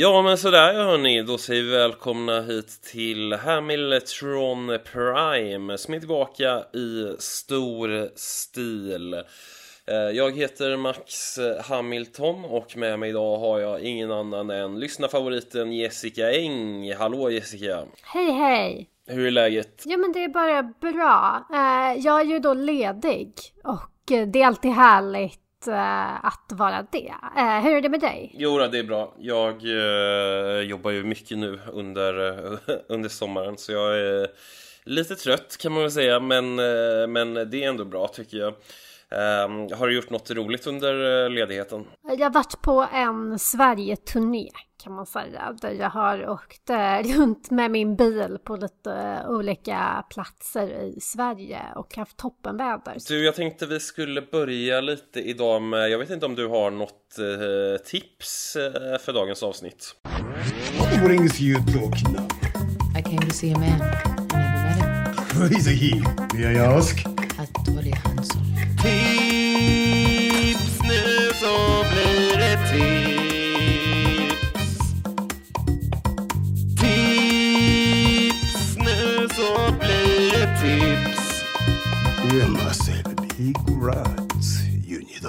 Ja men sådär hörni, då säger vi välkomna hit till Hamilton Prime som är tillbaka i stor stil. Eh, Jag heter Max Hamilton och med mig idag har jag ingen annan än lyssnarfavoriten Jessica Eng. Hallå Jessica! Hej hej! Hur är läget? Jo men det är bara bra. Eh, jag är ju då ledig och eh, det är alltid härligt Eh, att vara det. Eh, hur är det med dig? Jo det är bra. Jag eh, jobbar ju mycket nu under, under sommaren så jag är lite trött kan man väl säga men, men det är ändå bra tycker jag. Eh, har du gjort något roligt under eh, ledigheten? Jag har varit på en Sverige-turné kan man säga. Där jag har åkt eh, runt med min bil på lite eh, olika platser i Sverige och haft toppenväder. Du, jag tänkte vi skulle börja lite idag med, jag vet inte om du har något tips för dagens avsnitt? What brings you to Okinawa? I came to see a man. I never met him. Who is he? May I ask? Tips. Nu så blir det tips. Tips. Nu så blir det tips. You must have big rats. You need a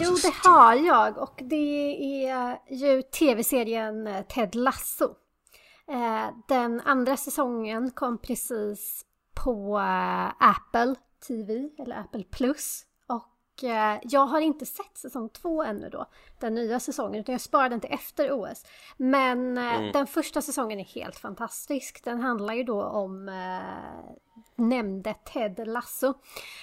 Jo, det har jag. Och det är ju tv-serien Ted Lasso. Eh, den andra säsongen kom precis på eh, Apple. TV, eller Apple Plus. Och eh, jag har inte sett säsong två ännu då, den nya säsongen, utan jag sparade den till efter OS. Men eh, den första säsongen är helt fantastisk. Den handlar ju då om eh, nämnde Ted Lasso.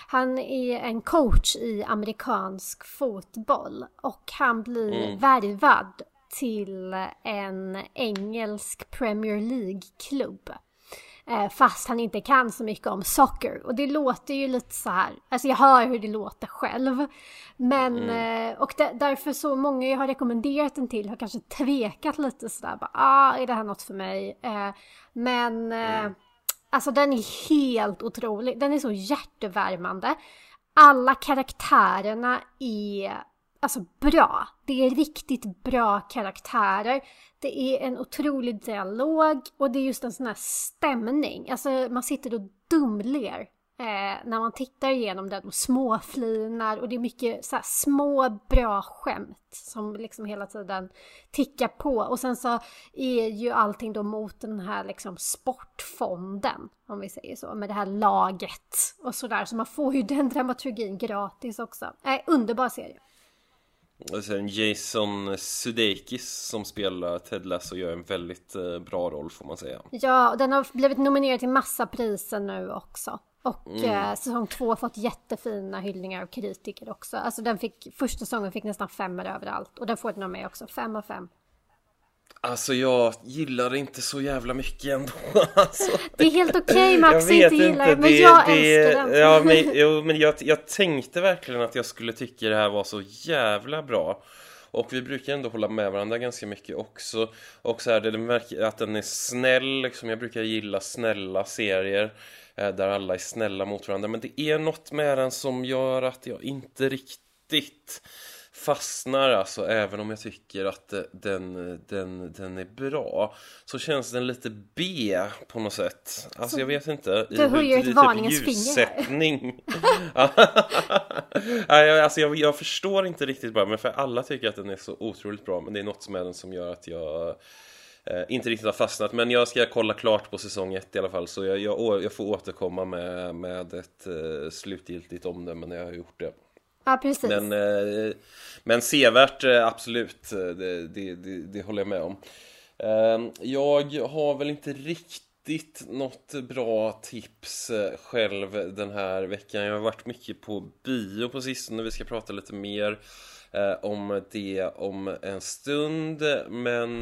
Han är en coach i amerikansk fotboll och han blir värvad till en engelsk Premier League-klubb. Eh, Fast han inte kan så mycket om soccer. Och det låter ju lite så här, alltså jag hör hur det låter själv. Men, eh, och där- därför så många jag har rekommenderat den till har kanske tvekat lite sådär, bara, ah, är det här något för mig? Eh, Men, eh, alltså den är helt otrolig. Den är så hjärtevärmande. Alla karaktärerna är alltså bra. Det är riktigt bra karaktärer. Det är en otrolig dialog och det är just en sån här stämning. Alltså man sitter och dumler eh, när man tittar igenom den och småflinar och det är mycket så här små bra skämt som liksom hela tiden tickar på. Och sen så är ju allting då mot den här liksom sportfonden, om vi säger så, med det här laget och sådär. Så man får ju den dramaturgin gratis också. Eh, underbar serie. Och sen Jason Sudeikis som spelar Ted Lasso gör en väldigt eh, bra roll får man säga. Ja, den har blivit nominerad till massa priser nu också. Och eh, säsong två har fått jättefina hyllningar av kritiker också. Alltså den fick, första säsongen fick nästan femmer överallt. Och den får den av mig också, fem av fem. Alltså jag gillar det inte så jävla mycket ändå alltså. Det är helt okej Max Jag att inte gilla inte, det, men det, jag det, älskar den. Ja, men, jo, men jag, jag tänkte verkligen att jag skulle tycka det här var så jävla bra. Och vi brukar ändå hålla med varandra ganska mycket också. Och så här, det märker att den är snäll, liksom. jag brukar gilla snälla serier. eh, Där alla är snälla mot varandra. Men det är något med den som gör att jag inte riktigt fastnar alltså även om jag tycker att eh, den, den, den är bra så känns den lite B på något sätt. Alltså jag vet inte. du höjer ett typ varningens finger här. ljussättning. Jag- alltså jag, jag förstår inte riktigt bara men för alla tycker att den är så otroligt bra men det är något med den som gör att jag eh, inte riktigt har fastnat men jag ska kolla klart på säsong ett i alla fall så jag, jag, jag får återkomma med, med ett eh, slutgiltigt omdöme när jag har gjort det. Ja, precis. Men, eh, men sevärt, eh, absolut. Eh, det, det, det, det håller jag med om. Ehm, jag har väl inte riktigt något bra tips själv den här veckan. Jag har varit mycket på bio på sistone. Vi ska prata lite mer om det om en stund. Men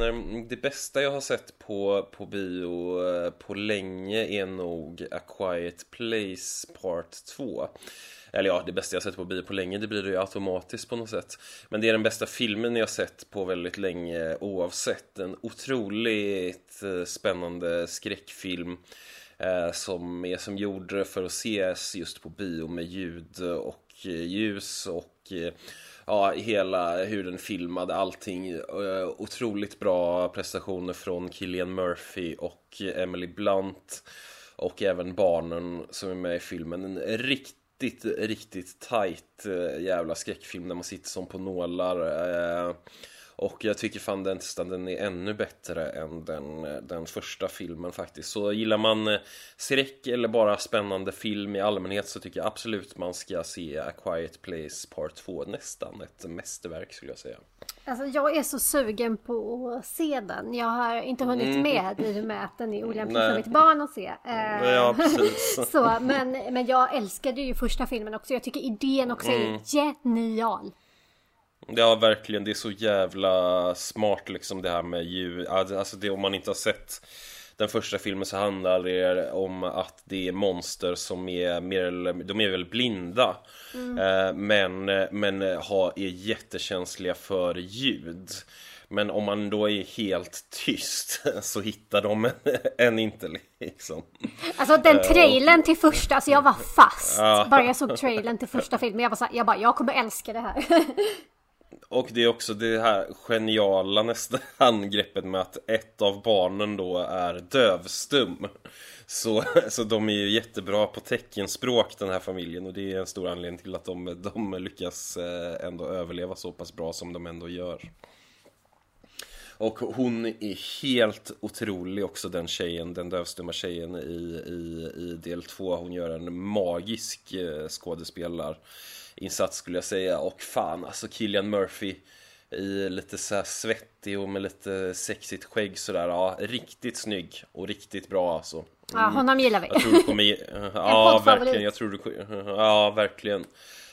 det bästa jag har sett på, på bio på länge är nog A Quiet Place Part 2. Eller ja, det bästa jag sett på bio på länge, det blir det ju automatiskt på något sätt. Men det är den bästa filmen jag sett på väldigt länge oavsett. En otroligt eh, spännande skräckfilm. Eh, som är som gjord för att ses just på bio med ljud och eh, ljus och eh, ja, hela hur den filmade allting. Eh, otroligt bra prestationer från Killian Murphy och Emily Blunt. Och även barnen som är med i filmen. En riktigt, riktigt riktigt tight eh, jävla skräckfilm där man sitter som på nålar. Eh, Eh, och jag tycker fan den, den är ännu bättre än den, den första filmen faktiskt. Så gillar man eh, skräck eller bara spännande film i allmänhet så tycker jag absolut man ska se A Quiet Place Part 2. Nästan ett mästerverk skulle jag säga. Alltså jag är så sugen på att se den. Jag har inte hunnit Mm. med i och med att den är olämplig för mitt barn att se. Eh, Ja, precis. så, men, men jag älskade ju första filmen också. Jag tycker idén också Mm. är genial. Ja, verkligen. Det är så jävla smart liksom det här med ljud. Alltså det, om man inte har sett den första filmen så handlar det om att det är monster som är mer eller de är väl blinda. Eh, men, men har, är jättekänsliga för ljud. Men om man då är helt tyst så hittar de en, en inte liksom. Alltså den trailern till första, alltså jag var fast. Bara jag såg trailern till första filmen. Jag var så här, jag bara, jag kommer älska det här. Och det är också det här geniala nästa angreppet med att ett av barnen då är dövstum. Så, så de är ju jättebra på teckenspråk den här familjen och det är en stor anledning till att de, de lyckas eh, ändå överleva så pass bra som de ändå gör. Och hon är helt otrolig också den tjejen, den dövstumma tjejen i, i, i del två. Hon gör en magisk eh, skådespelare skådespelarinsats skulle jag säga. Och fan, alltså Killian Murphy i lite så svettig och med lite sexigt skägg sådär. Ja, riktigt snygg och riktigt bra alltså. Ja, honom gillar vi. Jag tror du kommer... Ja, verkligen. Jag tror du... Ja, verkligen.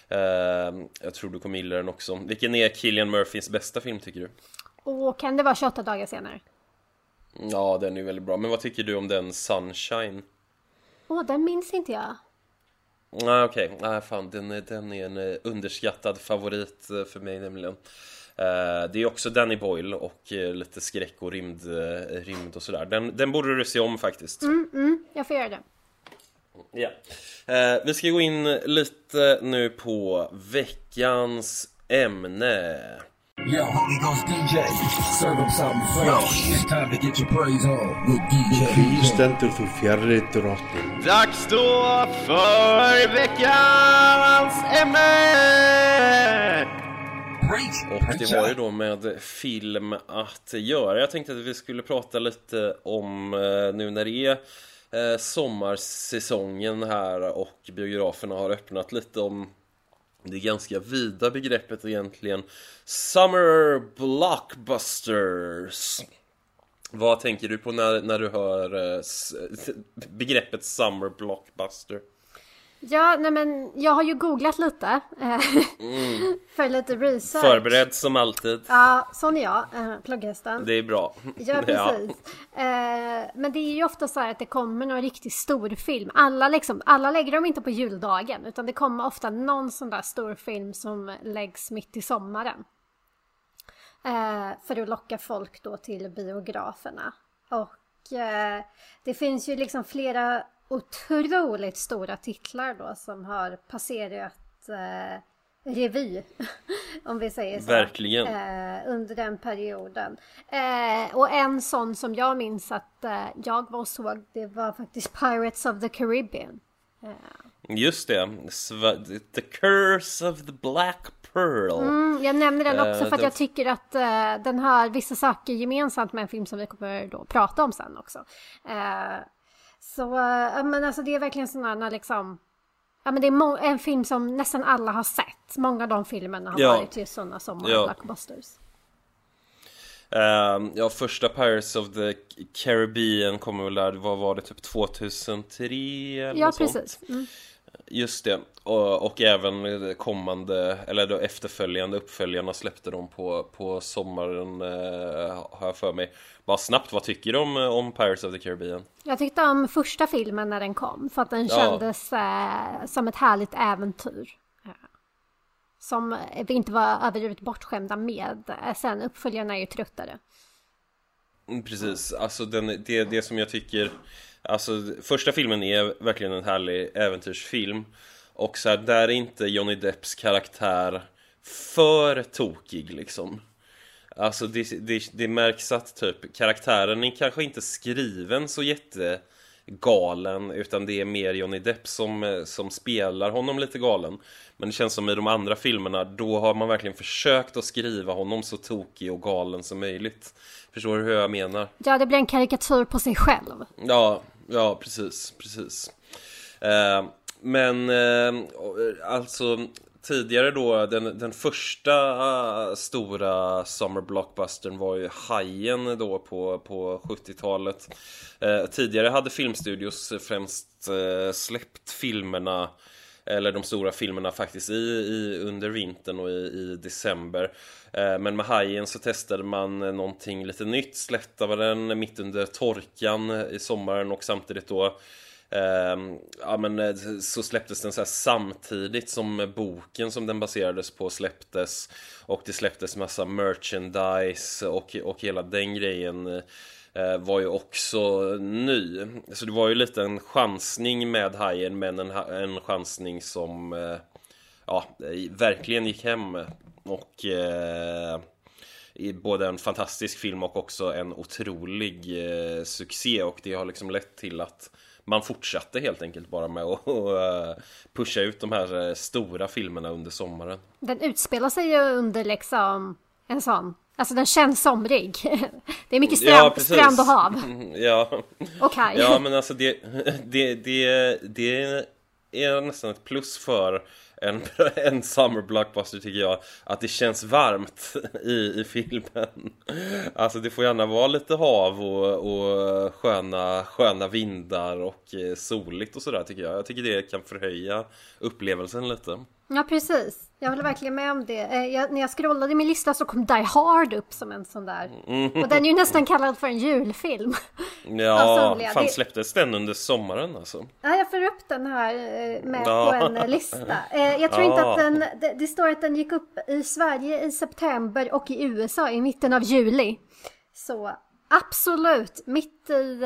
Eh, jag tror du kommer gilla den också. Vilken är Killian Murphys bästa film tycker du? Och kan det vara 28 dagar senare? Ja, den är väldigt bra. Men vad tycker du om den Sunshine? Åh, den minns inte jag. Nej, okej. Nej, fan. Den är, den är en eh, underskattad favorit eh, för mig nämligen. Eh, Det är också Danny Boyle och lite skräck och rymd, rymd och sådär. Den, den borde du se om faktiskt. Jag får göra det. Ja. Eh, vi ska gå in lite nu på veckans ämne. Yo, Holy Ghost DJ, serve them something fresh. It's time to get your praise on with DJ. Drottning. Dags då för veckans ämne! Och det var ju då med film att göra. Jag tänkte att vi skulle prata lite om eh, nu när det är eh, sommarsäsongen här och biograferna har öppnat lite om det ganska vida begreppet egentligen. Summer blockbusters. Vad tänker du på när, när du hör eh, begreppet summer blockbuster? Ja, nej men jag har ju googlat lite. eh, För lite research. Förberedd som alltid. Ja, sån är jag. eh, Plugghästen. Det är bra. Ja, precis. Eh, men det är ju ofta så här att det kommer någon riktigt stor film. Alla, liksom, alla lägger dem inte på juldagen, utan det kommer ofta någon sån där stor film som läggs mitt i sommaren. För att locka folk då till biograferna. Och det finns ju liksom flera otroligt stora titlar då som har passerat eh, revy. om vi säger så. Verkligen. Eh, under den perioden. Eh, och en sån som jag minns att eh, jag var och såg, det var faktiskt Pirates of the Caribbean. Just det, The Curse of the Black Pearl Mm, jag nämner den också Eh, för att jag tycker att eh, den har vissa saker gemensamt med en film som vi kommer då prata om sen också. Så, ja, men alltså det är verkligen sådana liksom Ja men det är en film som nästan alla har sett. Många av de filmerna har Ja. varit just sådana som Ja. blockbusters. Ehm, Ja, första Pirates of the Caribbean kommer väl där, vad var det, typ 2003 eller Ja något sånt? precis. Mm. Just det, och, och även kommande, eller då efterföljande uppföljarna släppte de på, på sommaren eh, har jag för mig Bara snabbt, vad tycker du om, om Pirates of the Caribbean? Jag tyckte om första filmen när den kom för att den Ja. kändes eh, som ett härligt äventyr. Eh, Som vi inte var överdrivet bortskämda med. Eh, Sen uppföljarna är ju tröttare. Mm, Precis, alltså den, det, det som jag tycker Alltså första filmen är verkligen en härlig äventyrsfilm Och så här, där är inte Johnny Depps karaktär för tokig liksom. Alltså det, det, det märks att typ karaktären är kanske inte skriven så jättegalen utan det är mer Johnny Depp som, som spelar honom lite galen. Men det känns som i de andra filmerna då har man verkligen försökt att skriva honom så tokig och galen som möjligt. Förstår du hur jag menar? Ja, det blir en karikatyr på sig själv. Ja, ja precis, precis. Eh, men eh, alltså tidigare då, den, den första eh, stora summer blockbustern var ju Hajen då på, på 70-talet. Eh, tidigare hade filmstudios främst eh, släppt filmerna eller de stora filmerna faktiskt i, i under vintern och i, i december. Eh, men med Hajen så testade man någonting lite nytt, släppte den mitt under torkan i sommaren och samtidigt då Eh, ja men eh, så släpptes den så här samtidigt som boken som den baserades på släpptes. Och det släpptes massa merchandise och, och hela den grejen eh, var ju också ny. Så det var ju lite en chansning med Hajen men en, en chansning som eh, ja, verkligen gick hem. Och eh, i både en fantastisk film och också en otrolig eh, succé. Och det har liksom lett till att man fortsatte helt enkelt bara med att eh, pusha ut de här eh, stora filmerna under sommaren. Den utspelar sig ju under liksom en sån Alltså den känns somrig. Det är mycket strand, ja, strand och hav. Ja. Och kaj. Ja men alltså det, det, det, det är nästan ett plus för en, en summer blockbuster tycker jag Att det känns varmt i, i filmen. Alltså det får gärna vara lite hav och, och sköna, sköna vindar och eh, soligt och sådär tycker jag. Jag tycker det kan förhöja upplevelsen lite. Ja precis, jag håller verkligen med om det. Eh, jag, när jag scrollade min lista så kom Die Hard upp som en sån där. Och den är ju nästan kallad för en julfilm. Ja, fan släpptes den under sommaren alltså? Ja, jag får upp den här eh, med ja. på en lista. Jag tror ja. inte att den, det, det står att den gick upp i Sverige i september och i USA i mitten av juli. Så absolut, mitt i,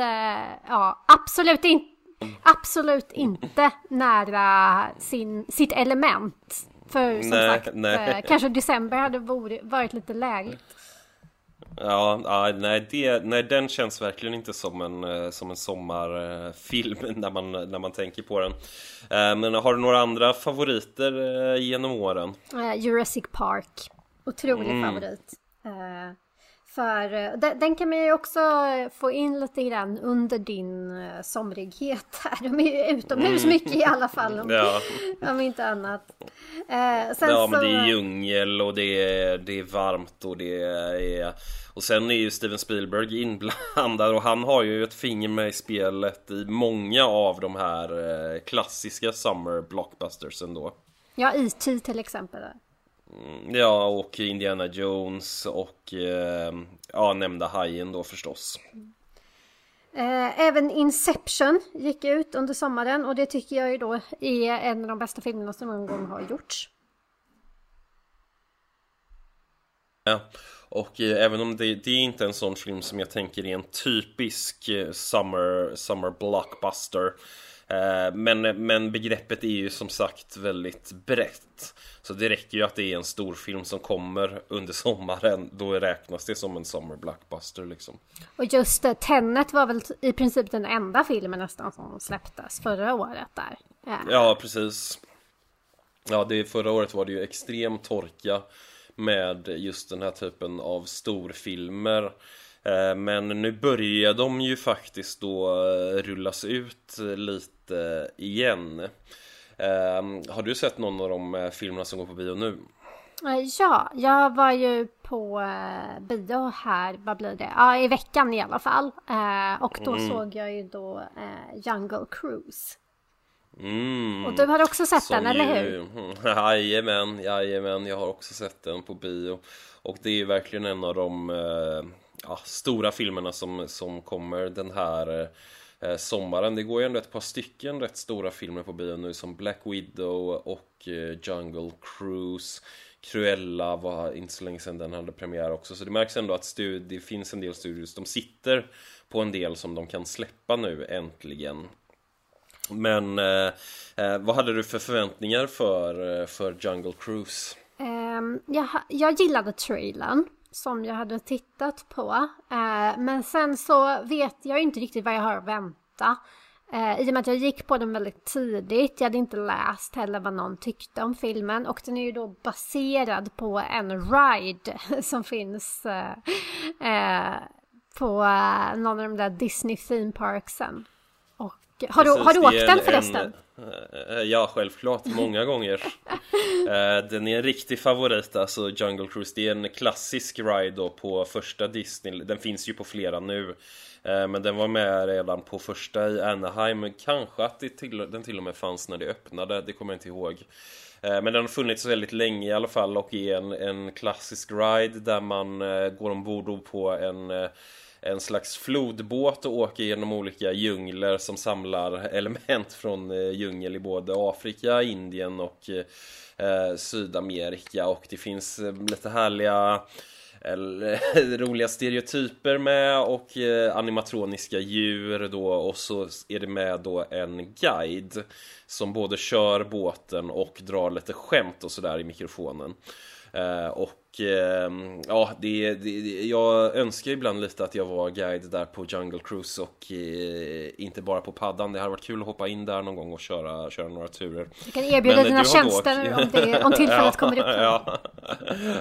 ja, absolut inte absolut inte nära sin, sitt element. För som nej, sagt, nej. Eh, kanske december hade varit lite lägligt. Ja, nej, det, nej, den känns verkligen inte som en, eh, som en sommarfilm när man, när man tänker på den. Eh, men har du några andra favoriter genom åren? Jurassic Park, otrolig mm. favorit. För eh, den, den, kan man ju också få in lite grann under din uh, somrighet här. De är ju utomhus mm. mycket i alla fall. Om, ja. om inte annat. Uh, ja så... men det är djungel och det är, det är varmt och det är... Och sen är ju Steven Spielberg inblandad och han har ju ett finger med i spelet i många av de här klassiska summer blockbusters ändå. Ja, E.T. till exempel. Mm, ja, och Indiana Jones och eh, ja, nämnda Hajen då förstås. Eh, även Inception gick ut under sommaren och det tycker jag ju då är en av de bästa filmerna som någon gång har gjorts. Ja, och eh, även om det, det, är inte en sån film som jag tänker är en typisk summer, summer blockbuster men, men begreppet är ju som sagt väldigt brett. Så det räcker ju att det är en stor film som kommer under sommaren. Då räknas det som en summer blockbuster liksom. Och just det, Tenet var väl i princip den enda filmen nästan som släpptes förra året där. Ja, ja precis. Ja, det, förra året var det ju extrem torka med just den här typen av storfilmer. Eh, men nu börjar de ju faktiskt då eh, rullas ut lite igen. Eh, har du sett någon av de filmerna som går på bio nu? Ja, jag var ju på bio här, vad blir det? Ja, i veckan i alla fall. och då mm. såg jag ju då Jungle Cruise. Mm. Och du har också sett Som den, eller hur? Jajamän, jajamän, jag har också sett den på bio. Och det är ju verkligen en av de ja, stora filmerna som, som kommer den här eh, sommaren. Det går ju ändå ett par stycken rätt stora filmer på bio nu som Black Widow och eh, Jungle Cruise. Cruella var inte så länge sedan den hade premiär också så det märks ändå att det finns en del studios de sitter på en del som de kan släppa nu äntligen men eh, eh vad hade du för förväntningar för, eh, för Jungle Cruise? Um, jag, jag gillade trailern som jag hade tittat på. Eh, men sen så vet jag inte riktigt vad jag har att vänta. Eh, I och med att jag gick på den väldigt tidigt. Jag hade inte läst heller vad någon tyckte om filmen. Och den är ju då baserad på en ride som finns eh, på någon av de där Disney theme parksen. Och, har, du, har du åkt den en- förresten? en- ja, självklart. Många gånger. Eh, Den är en riktig favorit, alltså Jungle Cruise. Det är en klassisk ride då på första Disney. Den finns ju på flera nu. Eh, Men den var med redan på första i Anaheim. Kanske att det till, den till och med fanns när det öppnade, det kommer jag inte ihåg. Eh, Men den har funnits väldigt länge i alla fall och är en, en klassisk ride där man eh, går ombord på en eh, en slags flodbåt och åker genom olika djungler som samlar element från eh, djungel i både Afrika, Indien och eh, Sydamerika och det finns eh, lite härliga eller, eh, roliga stereotyper med och animatroniska djur då och så är det med då en guide som både kör båten och drar lite skämt och sådär i mikrofonen. Och och eh, ja, det, det, jag önskar ibland lite att jag var guide där på Jungle Cruise och eh, inte bara på paddan. Det hade varit kul att hoppa in där någon gång och köra, köra några turer. Du kan erbjuda Men, dina tjänster om, det, om tillfället Ja, kommer upp. Ja.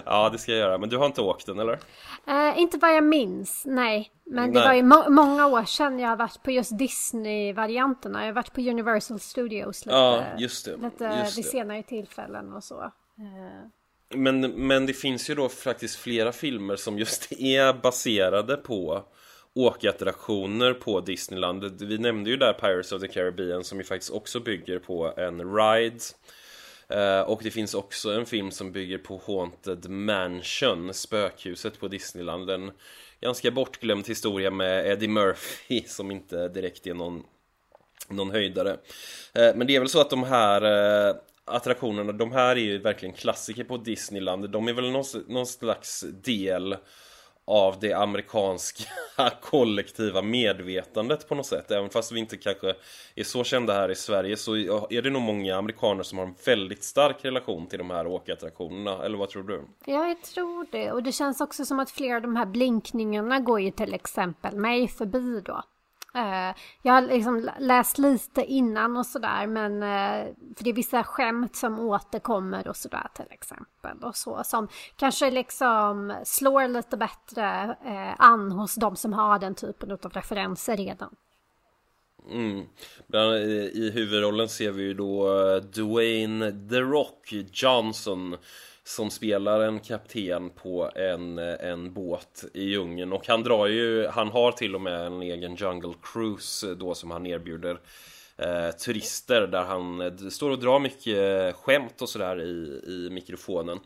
ja, det ska jag göra. Men du har inte åkt den eller? Eh, inte vad jag minns, nej. Men det Nej. var ju må- många år sedan jag har varit på just Disney-varianterna. Jag har varit på Universal Studios lite, Ja, just det. lite Just vid det. senare tillfällen och så. Men, men det finns ju då faktiskt flera filmer som just är baserade på åkattraktioner på Disneyland. Vi nämnde ju där Pirates of the Caribbean som ju faktiskt också bygger på en ride. Eh, och det finns också en film som bygger på Haunted Mansion, spökhuset på Disneyland. En ganska bortglömd historia med Eddie Murphy som inte direkt är någon någon höjdare. Eh, men det är väl så att de här eh, attraktionerna, de här är ju verkligen klassiker på Disneyland. De är väl någon, någon slags del av det amerikanska kollektiva medvetandet på något sätt. Även fast vi inte kanske är så kända här i Sverige så är det nog många amerikaner som har en väldigt stark relation till de här åkattraktionerna. Eller vad tror du? Ja, jag tror det. Och det känns också som att flera av de här blinkningarna går ju till exempel mig förbi då. Eh, jag har liksom läst lite innan och sådär, men eh, för det är vissa skämt som återkommer och sådär till exempel. Och så som kanske liksom slår lite bättre eh, an hos de som har den typen av referenser redan. Mm. Bland, i, I huvudrollen ser vi ju då Dwayne The Rock Johnson som spelar en kapten på en, eh, en båt i djungeln och han drar ju, han har till och med en egen Jungle Cruise eh, då som han erbjuder eh, turister där han eh, står och drar mycket skämt och sådär i, i mikrofonen.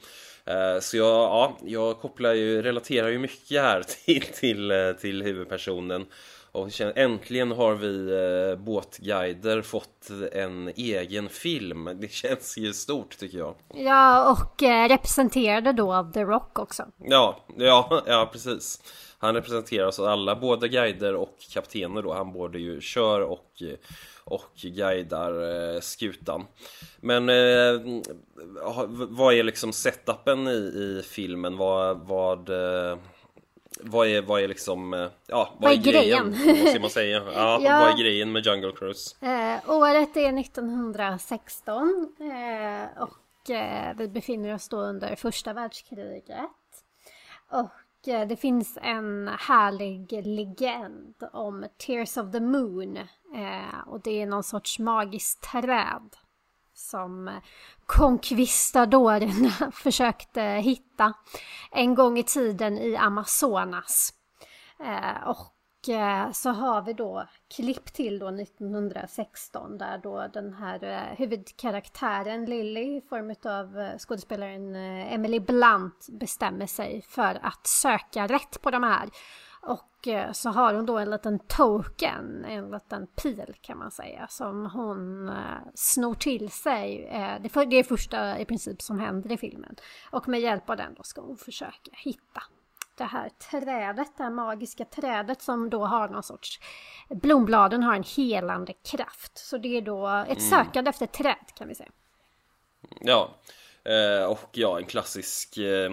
Eh, så jag, ja, jag kopplar ju, relaterar ju mycket här till, till, till huvudpersonen och äntligen har vi eh, båtguider fått en egen film. Det känns ju stort tycker jag. Ja, och eh, representerade då av The Rock också. Ja, ja, ja precis. Han representerar oss alla, både guider och kaptener då. Han både ju kör och, och guidar eh, skutan. Men eh, vad är liksom setupen i, i filmen? Vad, vad, eh, vad är, vad är liksom, eh, ja, vad, Vad är är grejen? grejen? Vad ska man säga? Ja, Ja. vad är grejen med Jungle Cruise? Eh, året är 1916 eh, och eh, vi befinner oss då under första världskriget. Och eh, det finns en härlig legend om Tears of the Moon. Eh, och det är någon sorts magiskt träd som konkvistadorerna försökte hitta en gång i tiden i Amazonas. Eh, och eh, så har vi då klipp till då 1916 där då den här eh, huvudkaraktären Lilly i form av skådespelaren Emily Blunt bestämmer sig för att söka rätt på de här. Och eh, så har hon då en liten token, en liten pil kan man säga, som hon eh, snor till sig. Eh, det, för, det är första i princip som händer i filmen. Och med hjälp av den då ska hon försöka hitta det här trädet, det här magiska trädet som då har någon sorts Blombladen har en helande kraft. Så det är då ett sökande efter träd kan vi säga. Ja, och ja, en klassisk eh,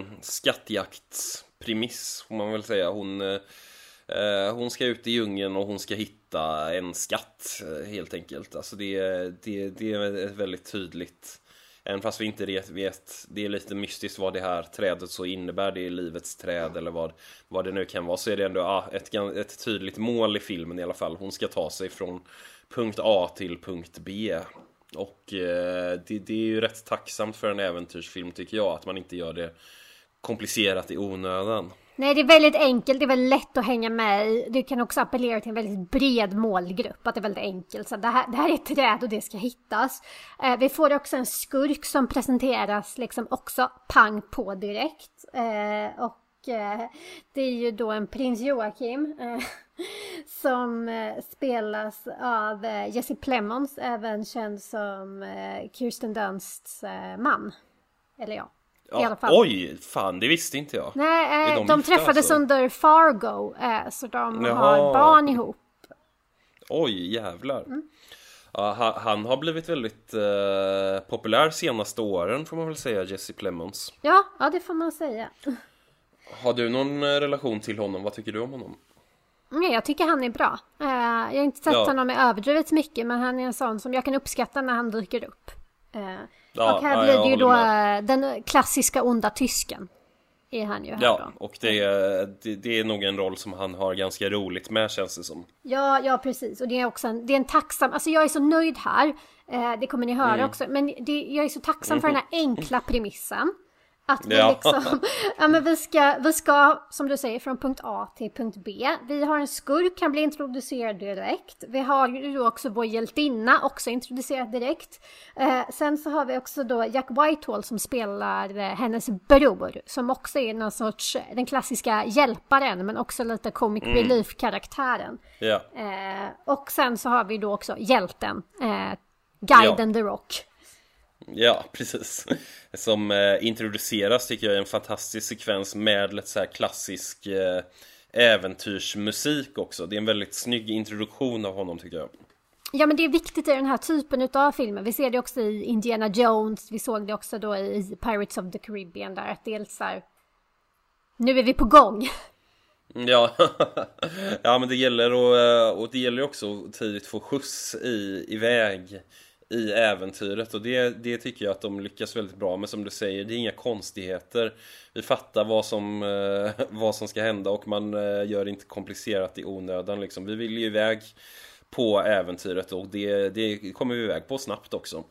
premiss, får man väl säga. Hon, eh, hon ska ut i djungeln och hon ska hitta en skatt eh, helt enkelt. Alltså det, det, det är väldigt tydligt Även fast vi inte vet, vet, det är lite mystiskt vad det här trädet så innebär, det är livets träd eller vad, vad det nu kan vara, så är det ändå ah, ett, ett tydligt mål i filmen i alla fall. Hon ska ta sig från punkt A till punkt B. Och eh, det, det, är ju rätt tacksamt för en äventyrsfilm tycker jag, att man inte gör det komplicerat i onödan. Nej, det är väldigt enkelt, det är väldigt lätt att hänga med i. Du kan också appellera till en väldigt bred målgrupp, att det är väldigt enkelt. Så det här, det här är ett träd och det ska hittas. Eh, vi får också en skurk som presenteras liksom också pang på direkt. Eh, och eh, det är ju då en prins Joakim eh, som eh, spelas av eh, Jesse Plemons, även känd som Kirsten Dunsts man. Eller ja, Ja, I alla fall. Oj, fan det visste inte jag. Nej, eh, de, de träffades alltså? under Fargo, eh, så de Jaha. har barn ihop. Oj, jävlar. Mm. Ja, han har blivit väldigt eh, populär senaste åren får man väl säga, Jesse Plemons. Ja, ja det får man säga. Har du någon eh, relation till honom? Vad tycker du om honom? Nej, jag tycker han är bra. Uh, jag har inte sett ja. honom i överdrivet mycket, men han är en sån som jag kan uppskatta när han dyker upp. Uh, Ja, och här blir det ju då med. den klassiska onda tysken. Är han ju här ja, då. och det är, det, det, är nog en roll som han har ganska roligt med känns det som. Ja, ja precis. Och det är också en, det är en tacksam, alltså jag är så nöjd här. Eh, det kommer ni höra mm. också. Men det, jag är så tacksam mm. för den här enkla premissen. Att vi ja. liksom, ja men vi ska, vi ska, som du säger, från punkt A till punkt B. Vi har en skurk, kan bli introducerad direkt. Vi har ju också vår hjältinna, också introducerad direkt. Eh, sen så har vi också då Jack Whitehall som spelar eh, hennes bror, som också är någon sorts, den klassiska hjälparen, men också lite comic mm. relief-karaktären. Ja. Eh, och sen så har vi då också hjälten, eh, Guiden ja. the Rock. Ja, precis. Som eh, introduceras tycker jag är en fantastisk sekvens med lite så här klassisk eh, äventyrsmusik också. Det är en väldigt snygg introduktion av honom tycker jag. Ja men det är viktigt i den här typen av filmer. Vi ser det också i Indiana Jones, vi såg det också då i Pirates of the Caribbean där att det är så här, Nu är vi på gång! Ja, ja men det gäller och, eh, och det gäller också att tidigt få skjuts i, iväg i äventyret. Och det, det tycker jag att de lyckas väldigt bra med som du säger, det är inga konstigheter. Vi fattar vad som, eh, vad som ska hända och man eh, gör det inte komplicerat i onödan liksom. Vi vill ju iväg på äventyret och det, det kommer vi iväg på snabbt också.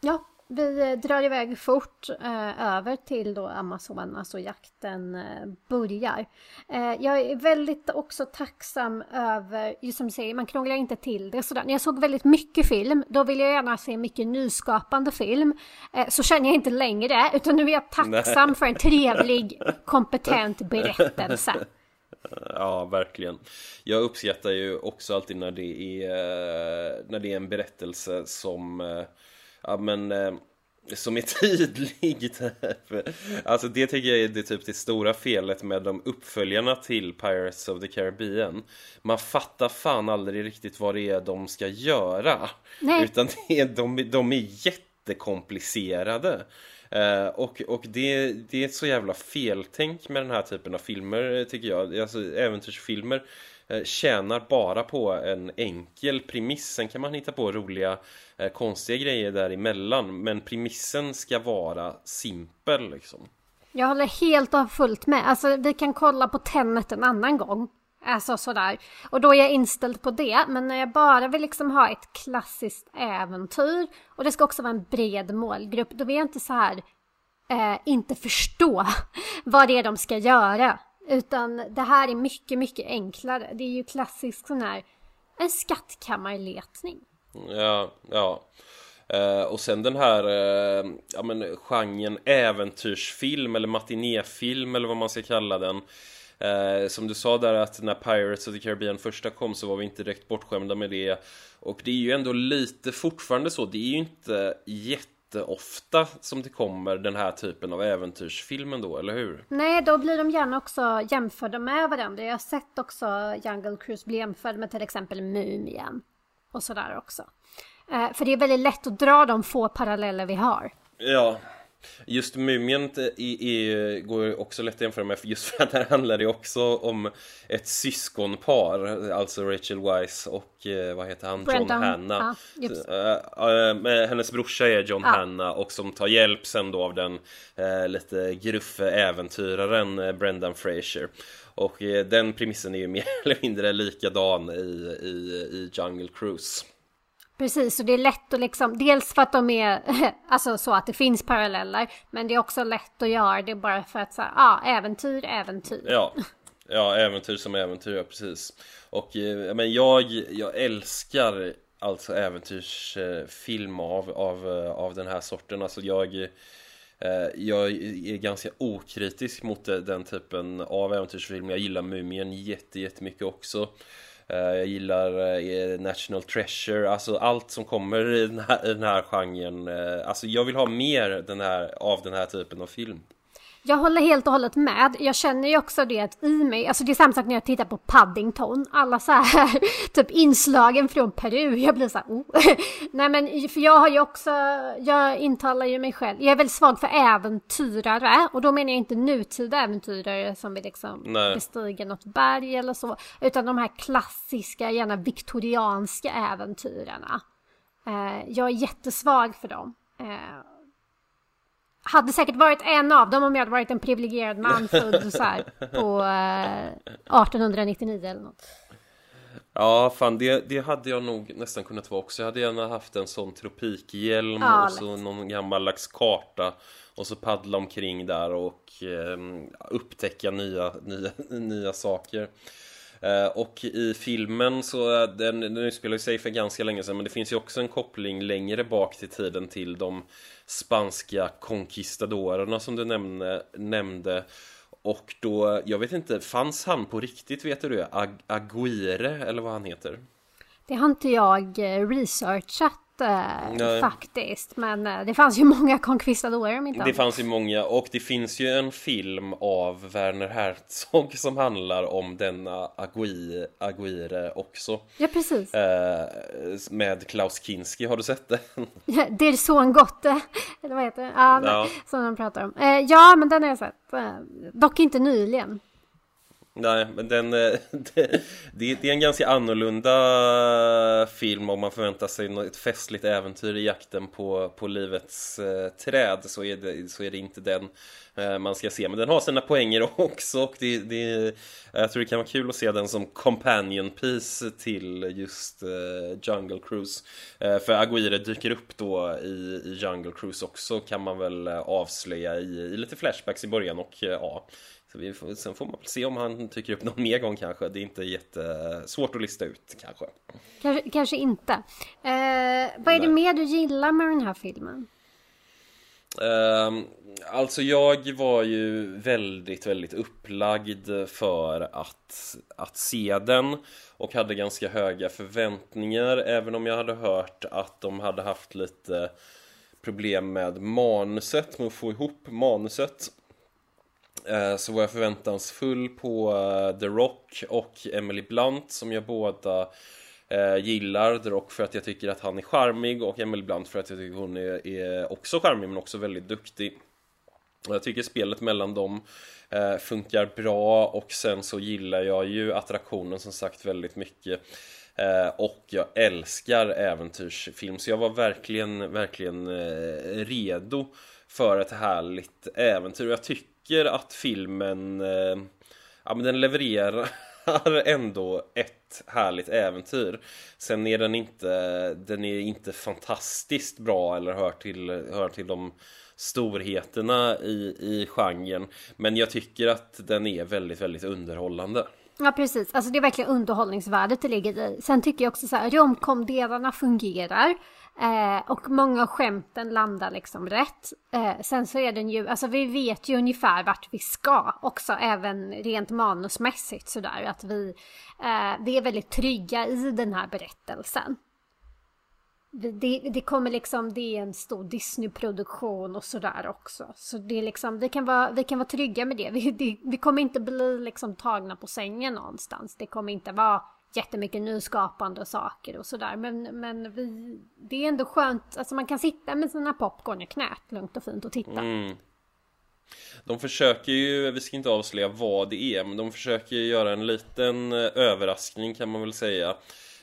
Ja, vi eh, drar iväg fort eh, över till då Amazonas och jakten eh, börjar. Eh, jag är väldigt också tacksam över, just som du säger, man krånglar inte till det sådär. När jag såg väldigt mycket film, då vill jag gärna se mycket nyskapande film. Eh, så känner jag inte längre, utan nu är jag tacksam Nej. för en trevlig, kompetent berättelse. Ja, verkligen. Jag uppskattar ju också alltid när det är, eh, när det är en berättelse som ja men eh, som är tydlig typ. Alltså det tycker jag är det, typ det stora felet med de uppföljarna till Pirates of the Caribbean. Man fattar fan aldrig riktigt vad det är de ska göra. Nej. Utan det är, de, de är jättekomplicerade. Uh, och och det, det är ett så jävla feltänk med den här typen av filmer tycker jag. Alltså äventyrsfilmer Eh, tjänar bara på en enkel premiss. Sen kan man hitta på roliga, eh, konstiga grejer däremellan. Men premissen ska vara simpel liksom. Jag håller helt och fullt med. Alltså vi kan kolla på Tenet en annan gång. Alltså sådär. Och då är jag inställd på det. Men när jag bara vill liksom ha ett klassiskt äventyr och det ska också vara en bred målgrupp. Då vill jag inte så här eh, inte förstå vad det är de ska göra. Utan det här är mycket, mycket enklare. Det är ju klassisk sån här, en skattkammarletning. Ja, ja. Eh, och sen den här eh, ja, men, genren äventyrsfilm eller matinéfilm eller vad man ska kalla den. Eh, som du sa där att när Pirates of the Caribbean första kom så var vi inte direkt bortskämda med det. Och det är ju ändå lite fortfarande så. Det är ju inte jätte jätteofta som det kommer den här typen av äventyrsfilmen då, eller hur? Nej, då blir de gärna också jämförda med varandra. Jag har sett också Jungle Cruise bli jämförd med till exempel Mumien. Och sådär också. Eh, för det är väldigt lätt att dra de få paralleller vi har. Ja, Just Mumien i, i, går också lätt att jämföra med just för att här handlar det också om ett syskonpar, alltså Rachel Weisz och eh, vad heter han, Brendan, John Hanna. just. Uh, hennes brorsa är John Ja. Hanna och som tar hjälp sen då av den lite gruffe äventyraren Brendan Fraser. Och den premissen är ju mer eller mindre likadan i, i, i Jungle Cruise. Precis, och det är lätt att liksom, dels för att de är, alltså så att det finns paralleller, men det är också lätt att göra det bara för att säga, ja, äventyr, äventyr. Ja, ja äventyr som äventyr, ja, precis. Och eh, men jag, jag älskar alltså äventyrsfilm av, av, eh, av den här sorten. Alltså jag, eh, jag är ganska okritisk mot eh, den typen av äventyrsfilm. Jag gillar Mumien jätte, jättemycket också. Eh, jag gillar eh, National Treasure, alltså allt som kommer i den här, i den här genren. Eh, alltså jag vill ha mer den här, av den här typen av film. Jag håller helt och hållet med. Jag känner ju också det att i mig, alltså det är samma sak när jag tittar på Paddington. Alla så här typ inslagen från Peru. Jag blir så här, oh. Nej men för jag har ju också, jag intalar ju mig själv. Jag är väldigt svag för äventyrare. Och då menar jag inte nutida äventyrare som vill liksom Nej. bestiga något berg eller så. Utan de här klassiska, gärna viktorianska äventyrarna. Eh, jag är jättesvag för dem. Hade säkert varit en av dem om jag hade varit en privilegierad man född så här på eh, 1899 eller något. Ja, fan det, det hade jag nog nästan kunnat vara också. Jag hade gärna haft en sån tropikhjälm Ja, och så någon gammaldags karta och så paddla omkring där och eh, upptäcka nya, nya, nya saker. Eh, och i filmen så, den, den utspelar sig för ganska länge sedan men det finns ju också en koppling längre bak till tiden till de spanska conquistadorerna som du nämnde, nämnde. Och då, jag vet inte, fanns han på riktigt vet du det? Ag- Aguirre eller vad han heter? Det har inte jag eh, researchat Nej. faktiskt. Men eh, det fanns ju många conquistadorer om inte Det fanns ju många och det finns ju en film av Werner Herzog som handlar om denna Agui, Aguirre också. Ja precis. Eh, med Klaus Kinski, har du sett den? Det är son Gotte. Eller vad heter det? Ja, Ja. som de pratar om. Eh, ja men den har jag sett. Eh, dock inte nyligen. Nej, men den, eh, det, det är en ganska annorlunda film om man förväntar sig ett festligt äventyr i jakten på, på livets eh, träd så är, det, så är det inte den eh, man ska se. Men den har sina poänger också och det, det, jag tror det kan vara kul att se den som companion piece till just eh, Jungle Cruise. Eh, för Aguirre dyker upp då i, i Jungle Cruise också kan man väl eh, avslöja i, i lite flashbacks i början och eh, ja så vi får, sen får man väl se om han tycker upp någon mer gång kanske. Det är inte jättesvårt att lista ut kanske. Kanske, kanske inte. Eh, vad är det Nej. mer du gillar med den här filmen? Ehm, alltså jag var ju väldigt, väldigt upplagd för att, att se den och hade ganska höga förväntningar även om jag hade hört att de hade haft lite problem med manuset, med att få ihop manuset. Eh, så var jag förväntansfull på eh, The Rock och Emily Blunt som jag båda eh, gillar. The Rock för att jag tycker att han är charmig och Emily Blunt för att jag tycker hon är, är också charmig men också väldigt duktig. Och Jag tycker spelet mellan dem funkar bra och sen så gillar jag ju attraktionen som sagt väldigt mycket. Eh, och jag älskar äventyrsfilm så jag var verkligen, verkligen eh, redo för ett härligt äventyr. Och jag tycker att filmen, eh, ja men den levererar ändå ett härligt äventyr. Sen är den inte, den är inte fantastiskt bra eller hör till, hör till de storheterna i, i genren. Men jag tycker att den är väldigt, väldigt underhållande. Ja precis, alltså det är verkligen underhållningsvärdet det ligger i. Sen tycker jag också så här, romcom-delarna fungerar. Eh, och många av skämten landar liksom rätt. Eh, sen så är den ju, alltså vi vet ju ungefär vart vi ska också, även rent manusmässigt sådär. Att vi, eh, vi är väldigt trygga i den här berättelsen. Det, det, kommer liksom, det är en stor Disney-produktion och sådär också. Så det är liksom, vi kan vara, vi kan vara trygga med det. Vi, det. vi kommer inte bli liksom tagna på sängen någonstans. Det kommer inte vara jättemycket nyskapande saker och sådär. Men, men vi, det är ändå skönt, alltså man kan sitta med sina popcorn i knät lugnt och fint och titta. Mm. De försöker ju, vi ska inte avslöja vad det är, men de försöker ju göra en liten eh, överraskning kan man väl säga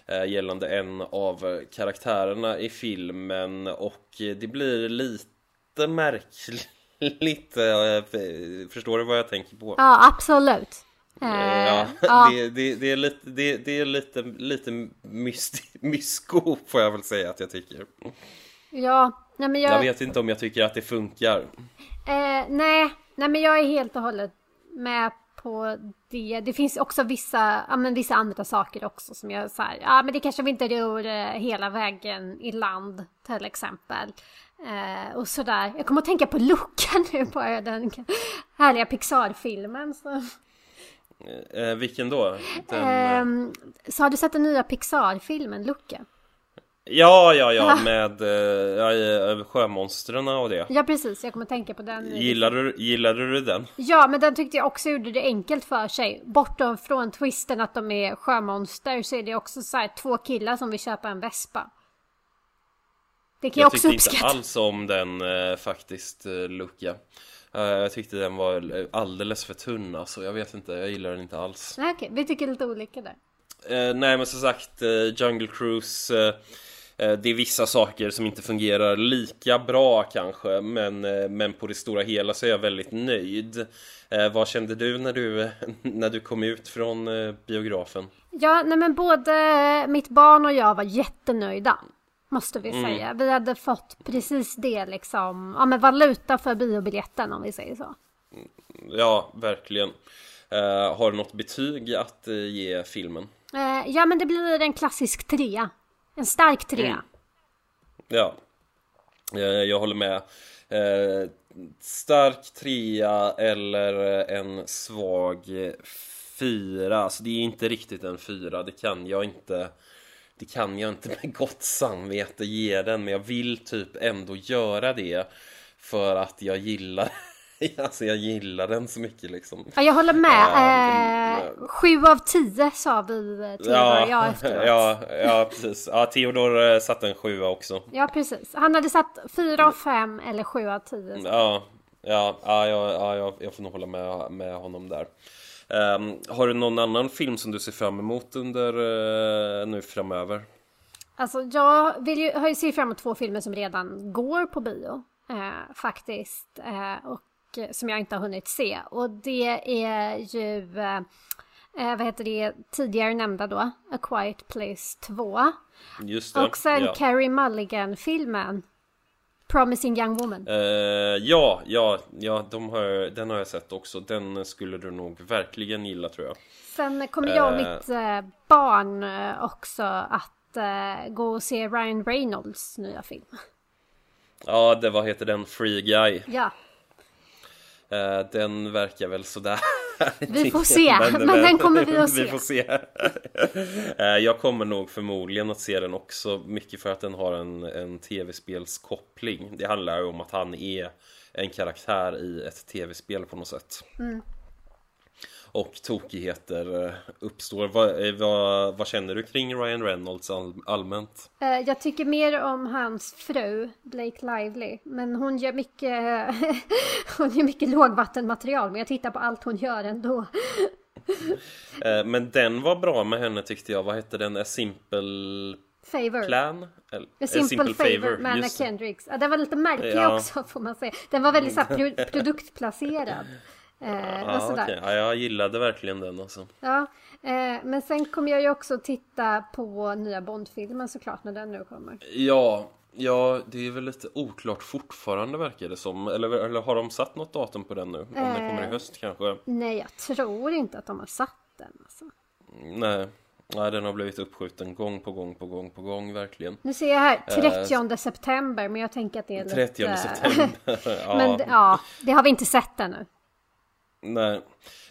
gällande en av karaktärerna i filmen och det blir lite märkligt. eh, Förstår du vad jag tänker på? Ja, absolut. Eh, Ja, ja. det, det, det är lite, det, det är lite, lite mysko får jag väl säga att jag tycker. ja, nej men jag... Jag vet inte om jag tycker att det funkar. Eh, nej, nej men jag är helt och hållet med på det. Det finns också vissa, ja, men vissa andra saker också som jag så här, ja men det kanske vi inte ror eh, hela vägen i land till exempel. Eh, och sådär. Jag kommer att tänka på Luca nu bara den härliga Pixar-filmen. Så. Eh, vilken då? Den, Ehm, så har du sett den nya Pixar-filmen Luca? Ja, ja, ja, Ah. med eh, eh, sjömonstren och det. Ja precis, jag kommer tänka på den. Gillade du, gillade du den? Ja, men den tyckte jag också gjorde det enkelt för sig. Bortom från twisten att de är sjömonster så är det också så här två killar som vill köpa en vespa. Det kan jag, Jag också tyckte inte uppskatta. alls om den eh, faktiskt, eh, Luca. Eh, jag tyckte den var eh, alldeles för tunn alltså. Jag vet inte, jag gillar den inte alls. Nej, okej, vi tycker lite olika där. Eh, nej men som sagt, eh, Jungle Cruise Det är vissa saker som inte fungerar lika bra kanske Men, eh, men på det stora hela så är jag väldigt nöjd eh, Vad kände du när du, när du kom ut från eh, biografen? Ja, nej men både mitt barn och jag var jättenöjda. Måste vi säga. Vi hade fått precis det liksom, ja men valuta för biobiljetten om vi säger så. Ja, verkligen eh, Har du något betyg att eh, ge filmen? Eh, ja men det blir en klassisk trea. En stark trea. Mm. Ja, eh, jag håller med. Eh, stark trea eller en svag fyra. Alltså det är inte riktigt en fyra, det kan jag inte. Det kan jag inte med gott samvete ge den, men jag vill typ ändå göra det för att jag gillar Alltså jag gillar den så mycket liksom. Ja, jag håller med. Ja, Eh, sju av tio sa vi eh, till ja, jag efteråt. ja, ja, precis. Ja, Theodor eh, satte en sjua också. Ja, precis. Han hade satt fyra av fem eller sju av tio. Ja, ja, ja, ja, ja jag, får nog hålla med, med honom där. Ehm, har du någon annan film som du ser fram emot under eh, nu framöver? Alltså, jag vill ju, har ju sett fram emot två filmer som redan går på bio. Eh, faktiskt. Eh, och som jag inte har hunnit se. Och det är ju, eh, eh, vad heter det, tidigare nämnda då, A Quiet Place 2. Just det. Och sen ja. Carrie Mulligan-filmen. Promising Young Woman. Eh, ja, ja, ja de har, den har jag sett också. Den skulle du nog verkligen gilla tror jag. Sen kommer jag och Eh. mitt eh, barn eh, också att eh, gå och se Ryan Reynolds nya film. Ja, det vad heter den? Free Guy. Ja, Eh, den verkar väl sådär. Vi får se, men den kommer vi att se. Vi får se. Eh, jag kommer nog förmodligen att se den också, mycket för att den har en, en tv-spelskoppling. Det handlar ju om att han är en karaktär i ett tv-spel på något sätt. Mm. Och tokigheter eh, uppstår. Vad, eh, vad, vad känner du kring Ryan Reynolds all, allmänt? eh, jag tycker mer om hans fru Blake Lively. Men hon gör mycket, hon gör mycket lågvattenmaterial. Men jag tittar på allt hon gör ändå. Men den var bra med henne tyckte jag. Vad hette den? A Simple Favor. Plan? Eller, A Simple, Favor med Anna just det. Kendricks. Ja, den var lite märklig Ja. också får man säga. Den var väldigt så här, pro produktplacerad. Eh, Ja, okej. ja, jag gillade verkligen den alltså. Ja, eh, men sen kommer jag ju också titta på nya Bond-filmen såklart när den nu kommer. Ja, ja, det är väl lite oklart fortfarande verkar det som. Eller, eller har de satt något datum på den nu? Om den kommer i Eh. höst kanske? Nej, jag tror inte att de har satt den. Alltså. Nej. Nej, den har blivit uppskjuten gång på gång på gång på gång, verkligen. Nu ser jag här 30 september, men jag tänker att det är lite... 30 september. ja, men det- ja, det har vi inte sett ännu. Nej.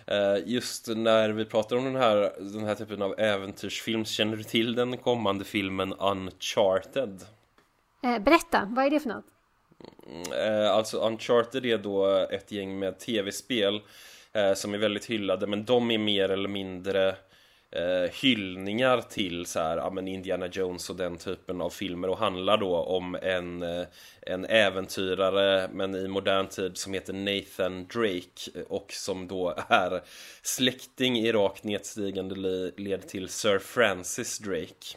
Eh, Just när vi pratar om den här, den här typen av äventyrsfilm, känner du till den kommande filmen Uncharted? Eh, berätta, vad är det för något? Eh, alltså Uncharted är då ett gäng med tv-spel som är väldigt hyllade men de är mer eller mindre eh, hyllningar till så här, ja, men Indiana Jones och den typen av filmer och handlar då om en, eh, en äventyrare men i modern tid som heter Nathan Drake eh, och som då är släkting i rakt nedstigande led till Sir Francis Drake.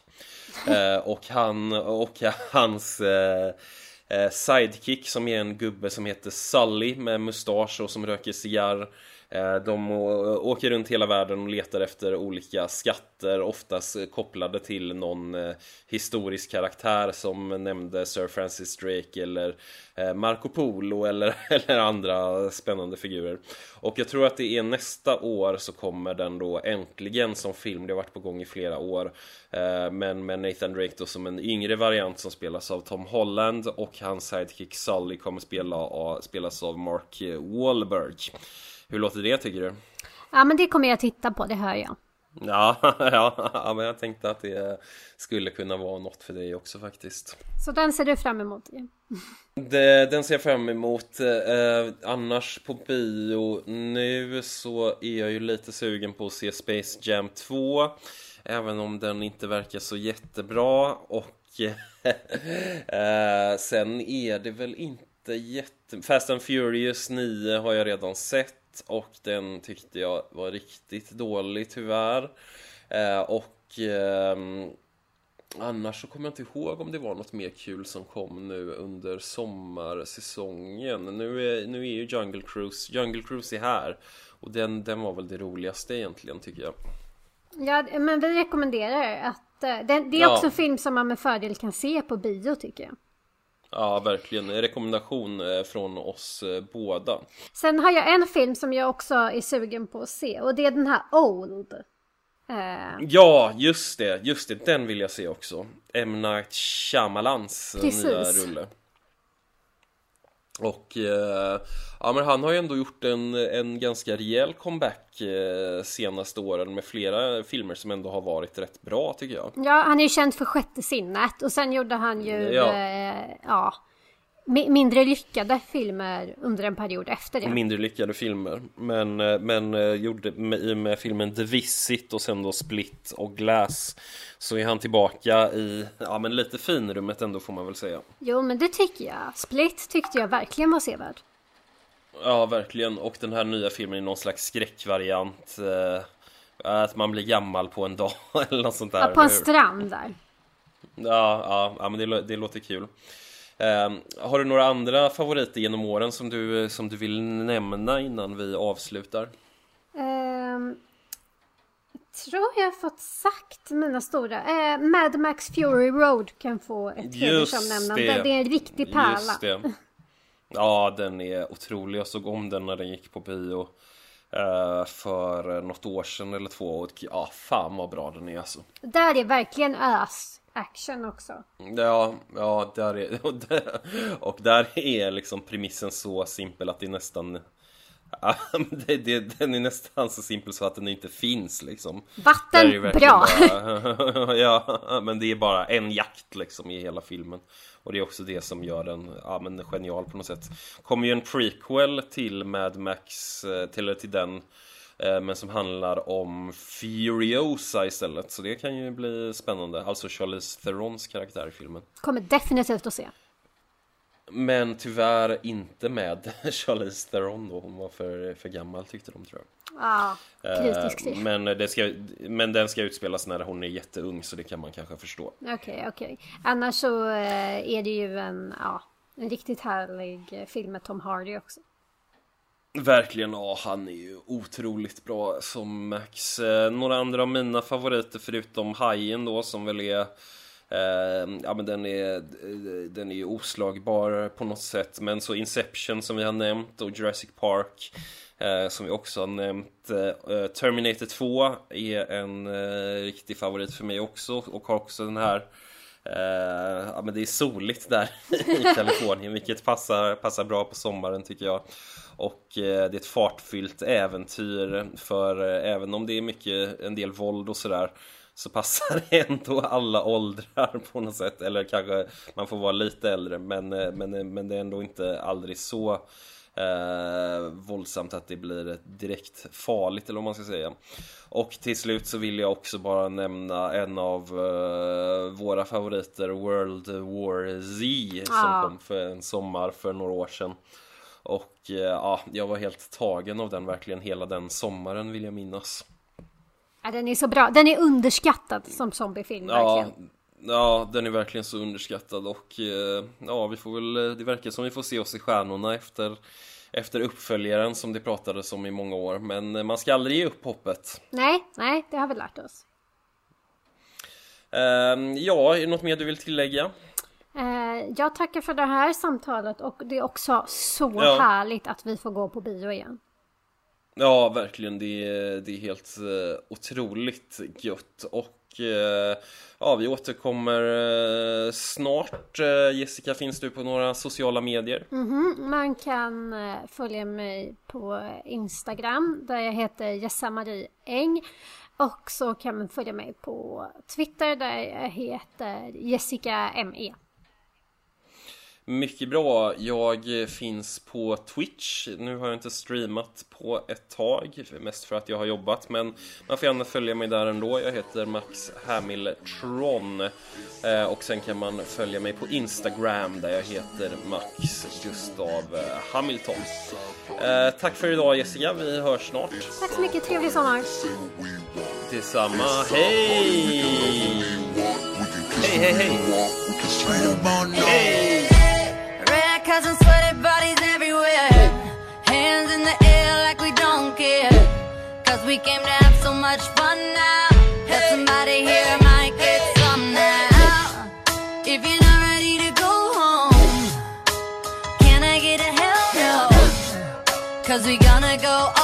Eh, och han och hans eh, eh, sidekick som är en gubbe som heter Sully med mustasch och som röker cigarr Eh, de åker runt hela världen och letar efter olika skatter, oftast kopplade till någon eh, historisk karaktär som nämnde Sir Francis Drake eller eh, Marco Polo eller, eller andra spännande figurer. Och jag tror att det är nästa år så kommer den då äntligen som film, det har varit på gång i flera år. Men med Nathan Drake då som en yngre variant som spelas av Tom Holland och hans sidekick Sully kommer spela, spelas av Mark Wahlberg. Hur låter det tycker du? Ja men det kommer jag titta på, det hör jag. Ja, ja, ja, men jag tänkte att det skulle kunna vara något för dig också faktiskt. Så den ser du fram emot? Det, den ser jag fram emot. Eh, annars på bio nu så är jag ju lite sugen på att se Space Jam 2. Även om den inte verkar så jättebra. Och eh, sen är det väl inte jätte... Fast and Furious 9 har jag redan sett och den tyckte jag var riktigt dålig tyvärr. Eh, och eh, annars så kommer jag inte ihåg om det var något mer kul som kom nu under sommarsäsongen. Nu är, nu är ju Jungle Cruise, Jungle Cruise är här och den, den var väl det roligaste egentligen tycker jag. Ja, men vi rekommenderar att eh, det, det är också ja. en film som man med fördel kan se på bio tycker jag. Ja, verkligen. En rekommendation eh, från oss eh, båda. Sen har jag en film som jag också är sugen på att se och det är den här Old. Uh... Ja, just det, just det, den vill jag se också. M. Night Shyamalans Precis. nya rulle. Och eh, ja, men han har ju ändå gjort en, en ganska rejäl comeback eh, senaste åren med flera filmer som ändå har varit rätt bra tycker jag. Ja, han är ju känd för Sjätte sinnet och sen gjorde han ju ja, eh, ja mindre lyckade filmer under en period efter det. Mindre lyckade filmer. Men, eh, men eh, gjorde med, med filmen The Visit och sen då Split och Glass så är han tillbaka i, ja men lite finrummet ändå får man väl säga. Jo men det tycker jag. Split tyckte jag verkligen var sevärd. Ja verkligen och den här nya filmen är någon slags skräckvariant. Eh, att man blir gammal på en dag eller något sånt där. Ja, på en strand där. Ja, ja, ja men det, det låter kul. Eh, har du några andra favoriter genom åren som du, som du vill nämna innan vi avslutar? Um, tror jag fått sagt mina stora. Eh, Mad Max Fury Road kan få ett hedersomnämnande. Det. det är en riktig pärla. Ja, den är otrolig. Jag såg om den när den gick på bio eh, för något år sedan eller två. Och ja, fan vad bra den är alltså. Där är verkligen ös action också. Ja, ja där är, och där är liksom premissen så simpel att det är nästan det, det, den är nästan så simpel så att den inte finns liksom Vatten, bra! Bara, ja, men det är bara en jakt liksom i hela filmen Och det är också det som gör den ja, men genial på något sätt Kommer ju en prequel till Mad Max, eh, till, till den men som handlar om Furiosa istället. Så det kan ju bli spännande. Alltså Charlize Therons karaktär i filmen. Kommer definitivt att se. Men tyvärr inte med Charlize Theron då. Hon var för, för gammal tyckte de tror jag. Ja, ah, kritisk eh, men, det ska, men den ska utspelas när hon är jätteung så det kan man kanske förstå. Okej, okay, okej. Okay. Annars så eh, är det ju en, ja, en riktigt härlig film med Tom Hardy också. Verkligen, ja han är ju otroligt bra som Max. Eh, några andra av mina favoriter förutom Hajen då som väl är Uh, Ja men den är, eh, den är ju oslagbar på något sätt. Men så Inception som vi har nämnt och Jurassic Park uh, Som vi också har nämnt. Uh, Terminator 2 är en riktig favorit för mig också och har också den här Uh, ja men det är soligt där i Kalifornien vilket passar, passar bra på sommaren tycker jag och uh, det är ett fartfyllt äventyr för uh, även om det är mycket, en del våld och sådär så passar det ändå alla åldrar på något sätt eller kanske man får vara lite äldre men, men, men det är ändå inte aldrig så eh, våldsamt att det blir direkt farligt eller vad man ska säga. Och till slut så vill jag också bara nämna en av eh, våra favoriter, World War Z, som Ja. kom för en sommar för några år sedan. Och eh, ja, jag var helt tagen av den verkligen hela den sommaren vill jag minnas. Ja, den är så bra. Den är underskattad som zombiefilm Ja, verkligen. ja, den är verkligen så underskattad och eh, ja, vi får väl, det verkar som vi får se oss i stjärnorna efter, efter uppföljaren som det pratades om i många år. Men eh, man ska aldrig ge upp hoppet. Nej, nej, det har vi lärt oss. Ehm, ja, något mer du vill tillägga? Eh, jag tackar för det här samtalet och det är också så Ja. härligt att vi får gå på bio igen. Ja, verkligen. Det är, det är helt eh, otroligt gött. Och eh, ja, vi återkommer snart. Jessica, finns du på några sociala medier? Mhm, Man kan följa mig på Instagram där jag heter Jessa-Marie Eng. Och så kan man följa mig på Twitter där jag heter Jessica. ME. Mycket bra. Jag finns på Twitch. Nu har jag inte streamat på ett tag, mest för att jag har jobbat. Men man får gärna följa mig där ändå. Jag heter Max Hamiltron. Eh, och sen kan man följa mig på Instagram där jag heter Max Gustav Hamilton. Eh, tack för idag Jessica, vi hörs snart. Tack så mycket, trevlig sommar! Detsamma, hej! Hej, hej, hej! Hej! We came to have so much fun now. That somebody here might get some now. If you're not ready to go home, can I get a hell no? Cause we gonna go